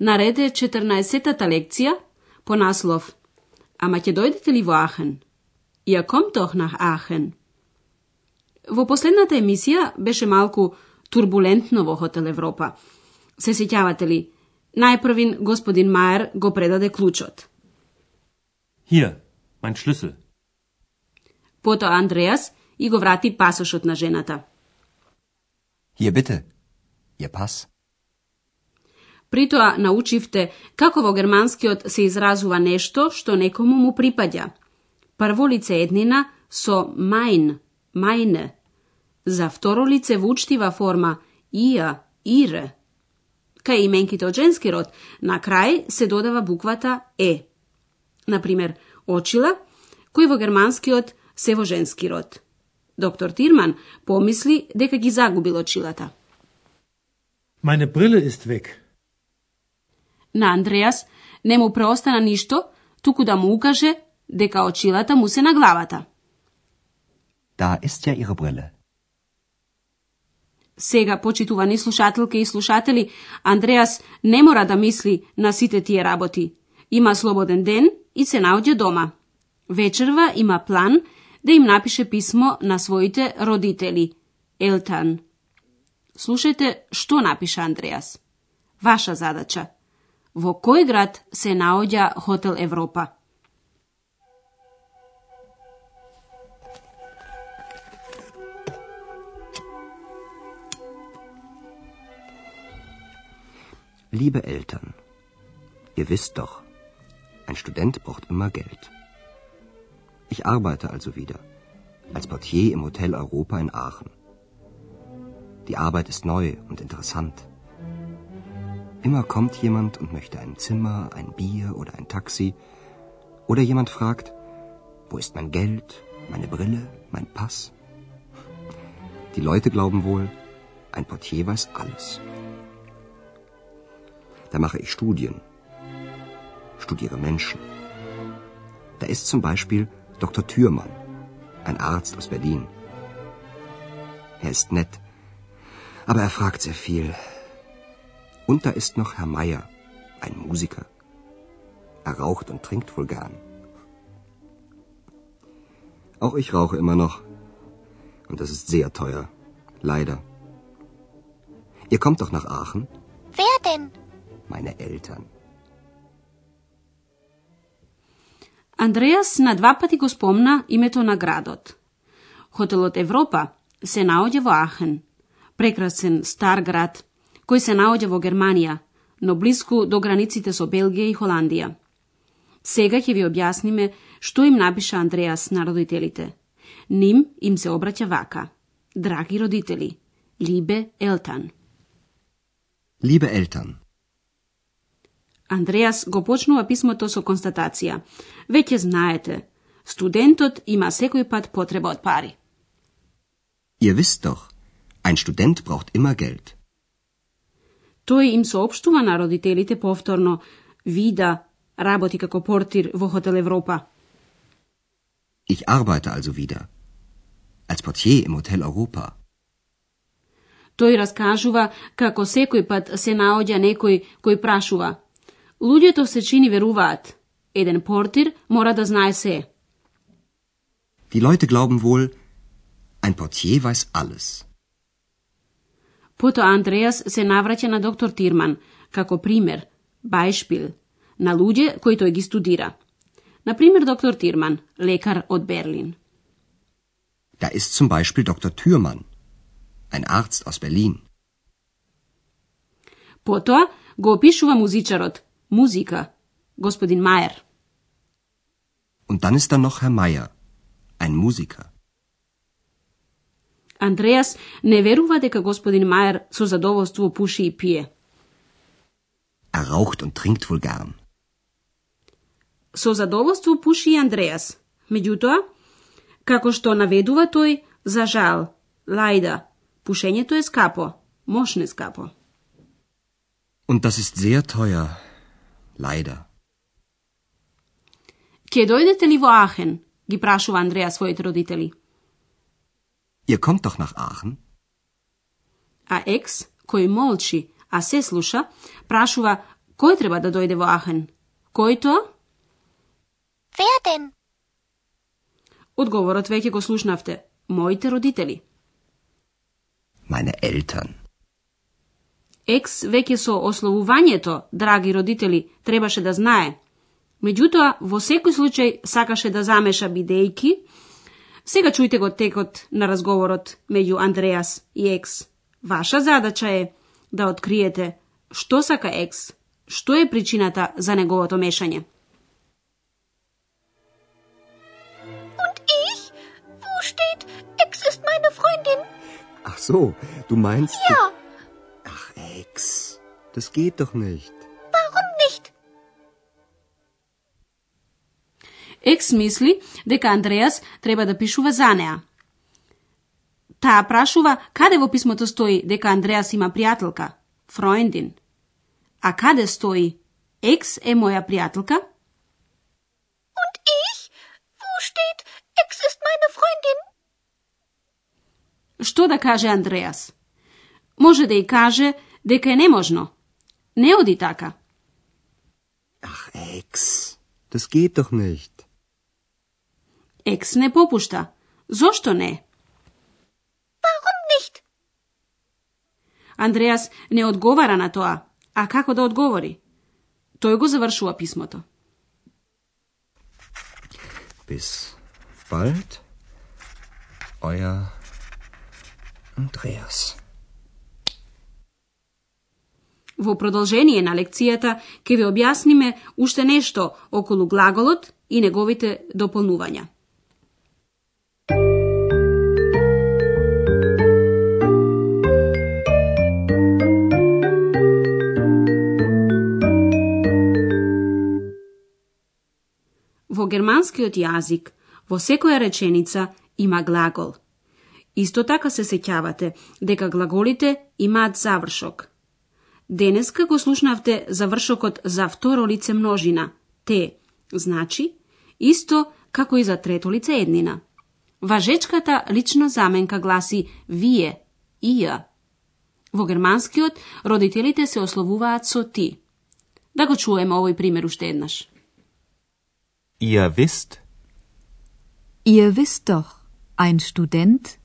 Наред е 14-та лекција по наслов Ама ќе дојдете ли во Ахен? Ја ком на Ахен? Во последната емисија беше малку турбулентно во Хотел Европа. Се сеќавате ли? Најпрвин господин Маjer го предаде клучот. Hier, mein Schlüssel. Потоа Андреас и го врати пасошот на жената. Hier bitte, Ihr Pass. Притоа научивте како во германскиот се изразува нешто што некому му припаѓа. Прво лице еднина со mein, meine. За второ лице во учтива форма ihr, ihre. Кај именките од женски род, на крај се додава буквата е. Например, очила, кои во германскиот се во женски род. Доктор Тирман помисли дека ги загубил очилата. Meine Brille ist weg. На Андреас не му преостана ништо, туку да му укаже дека очилата му се на главата. Da ist ja Ihre Brille. Сега, почитувани слушателки и слушатели, Андреас не мора да мисли на сите тие работи. Има слободен ден и се наоѓа дома. Вечерва има план да им напише писмо на своите родители, Елтан. Слушајте што напиша Андреас. Ваша задача. Во кој град се наоѓа Хотел Европа? Liebe Eltern, ihr wisst doch, ein Student braucht immer Geld. Ich arbeite also wieder als Portier im Hotel Europa in Aachen. Die Arbeit ist neu und interessant. Immer kommt jemand und möchte ein Zimmer, ein Bier oder ein Taxi. Oder jemand fragt, wo ist mein Geld, meine Brille, mein Pass? Die Leute glauben wohl, ein Portier weiß alles. Da mache ich Studien, studiere Menschen. Da ist zum Beispiel Dr. Thürmann, ein Arzt aus Berlin. Er ist nett, aber er fragt sehr viel. Und da ist noch Herr Meier, ein Musiker. Er raucht und trinkt wohl gern. Auch ich rauche immer noch. Und das ist sehr teuer. Leider. Ihr kommt doch nach Aachen? Wer denn? Meine Eltern. Андреас на два пати го спомна името на градот. Хотелот Европа се наоѓа во Ахен, прекрасен стар град, кој се наоѓа во Германија, но близко до границите со Белгија и Холандија. Сега ќе ви објасниме што им напиша Андреас на родителите. Ним им се обраќа вака. Драги родители, Либе Елтан. Liebe Eltern, Андреас го почнува писмото со констатација. Веќе знаете, студентот има секој пат потреба од пари. ihr wisst doch, ein Student braucht immer Geld. Тој им соопштува на родителите повторно, вида, работи како портир во Хотел Европа. Ich arbeite also wieder. Als Portier im Hotel Europa. Тој раскажува како секој пат се наоѓа некој кој прашува. Луѓето се чини веруваат. Еден портир мора да знае се. Die Leute glauben wohl, ein Portier weiß alles. Потоа Андреас се навраќа на доктор Тирман, како пример, бајшпил, на луѓе кои тој ги студира. Например, доктор Тирман, лекар од Берлин. Da ist zum Beispiel Dr. Thürmann, ein Arzt aus Berlin. Потоа го опишува музичарот, музика, господин Маjer. Und dann ist da noch Herr Meier, ein Musiker. Андреас не верува дека господин Маjer со задоволство пуши и пие. Er raucht und trinkt wohl gern. Со задоволство пуши и Андреас. Меѓутоа, како што наведува тој, за жал, лајда, пушењето е скапо, мошне скапо. Und das ist sehr teuer. Leider. Ке дојдете ли во Ахен? ги прашува Андреа своите родители. Ihr kommt doch nach Aachen? А екс, кој молчи, а се слуша, прашува кој треба да дојде во Ахен. Кој тоа? Wer denn? Одговорот веќе го слушнавте. Моите родители. Meine Eltern. Екс веќе со ословувањето, драги родители, требаше да знае. Меѓутоа, во секој случај сакаше да замеша бидејки. Сега чујте го текот на разговорот меѓу Андреас и Екс. Ваша задача е да откриете што сака Екс, што е причината за неговото мешање. Und ich? Wo steht, Ex ist meine Freundin? Ach so, du meinst... Ja, Ach, Ex. Das geht doch nicht. Екс мисли дека Андреас треба да пишува за неа. Таа прашува каде во писмото стои дека Андреас има пријателка, Фроендин. А каде стои Екс е моја пријателка? Und ich? Wo steht, Ex ist meine Freundin? Што да каже Андреас? Може да и каже дека е неможно. Не оди така. Ach, Ex. Das geht doch nicht. Екс не попушта. Зошто не? Warum nicht? Андреас не одговара на тоа. А како да одговори? Тој го завршува писмото. Bis bald. Euer Andreas. Во продолжение на лекцијата ќе ви објасниме уште нешто околу глаголот и неговите дополнувања. Во германскиот јазик, во секоја реченица има глагол. Исто така се сеќавате дека глаголите имаат завршок. Денеска го слушнавте завршокот за второ лице множина, те, значи, исто како и за трето лице еднина. Важечката лична заменка гласи вие, ија. Во германскиот родителите се ословуваат со ти. Да го чуеме овој пример уште еднаш. Ihr wisst, Ihr wisst doch, ein Student,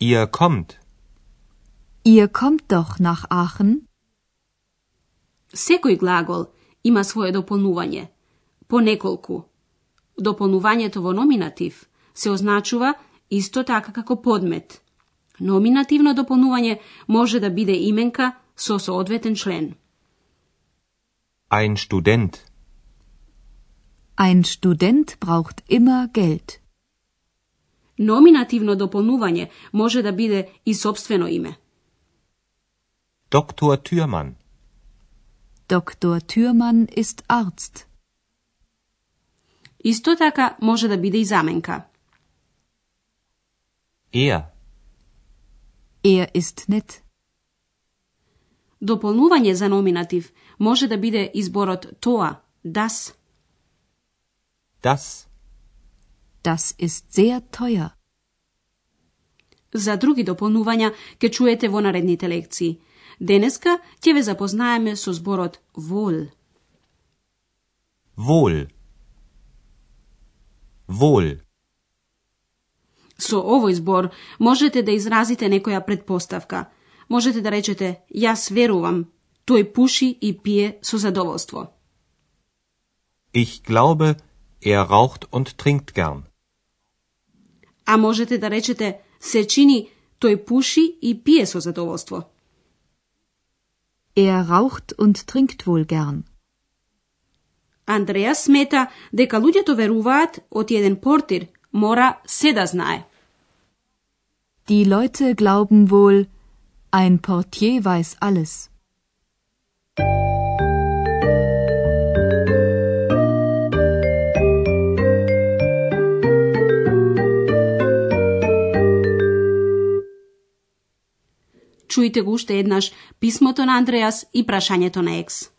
ihr kommt, ihr kommt doch nach Aachen, Секој глагол има свое дополнување, по неколку. Дополнувањето во номинатив се означува исто така како подмет. Номинативно дополнување може да биде именка со соодветен член. ein Student, ein Student braucht immer Geld. Номинативно дополнување може да биде и собствено име. Dr. Thürmann, Dr. Thürmann ist Arzt. Исто така може да биде и заменка. er, Er ist nett. Дополнување за номинатив може да биде изборот тоа, das. Das, Das ist sehr teuer. За други дополнувања ќе чуете во наредните лекции. Денеска ќе ве запознаеме со зборот вол. wohl, wohl, Со овој збор можете да изразите некоја предпоставка. Можете да речете јас верувам, тој пуши и пие со задоволство. ich glaube, er raucht und trinkt gern. А можете да речете се чини тој пуши и пие со задоволство. Er raucht und trinkt wohl gern. Андреа смета дека луѓето веруваат од еден портир мора се да знае. Die Leute glauben wohl, ein Portier weiß alles. Чујте го уште еднаш писмото на Андреас и прашањето на Екс.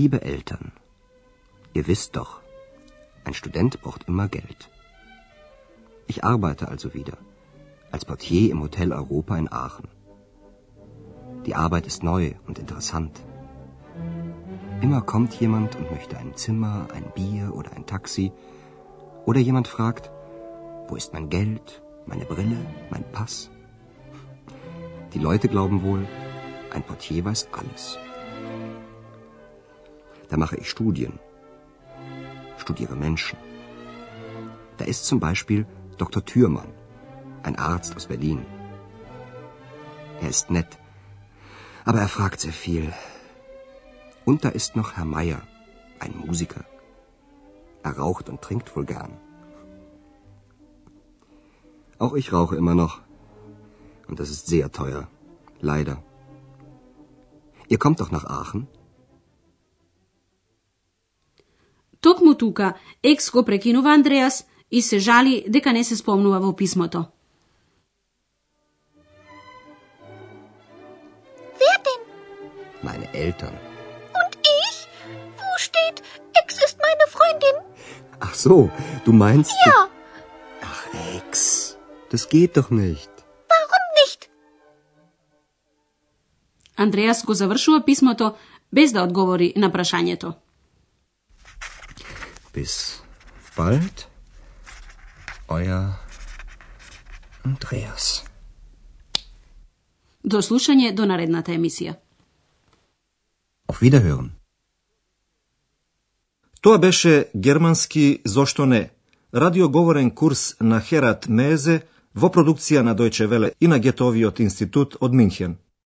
Liebe Eltern, ihr wisst doch, ein Student braucht immer Geld. Ich arbeite also wieder als Portier im Hotel Europa in Aachen. Die Arbeit ist neu und interessant. Immer kommt jemand und möchte ein Zimmer, ein Bier oder ein Taxi. Oder jemand fragt, wo ist mein Geld, meine Brille, mein Pass? Die Leute glauben wohl, ein Portier weiß alles. Da mache ich Studien, studiere Menschen. Da ist zum Beispiel Dr. Thürmann, ein Arzt aus Berlin. Er ist nett, aber er fragt sehr viel. Und da ist noch Herr Meier, ein Musiker. Er raucht und trinkt wohl gern. Auch ich rauche immer noch. Und das ist sehr teuer. Leider. Ihr kommt doch nach Aachen? Токму тука, Екс го прекинува Андреас и се жали дека не се спомнува во писмото. Wer denn? Meine Eltern. Und ich? Wo steht, Ex ist meine Freundin? Ach so, du meinst... Ja, Ach, Ex. Das geht doch nicht. warum nicht? Андреас го завршува писмото без да одговори на прашањето. Bis bald. Euer Andreas. До слушање до наредната емисија. Auf Wiederhören. Тоа беше германски зошто не, радиоговорен курс на Херат Мезе во продукција на Дојче Веле и на Гетовиот институт од Минхен.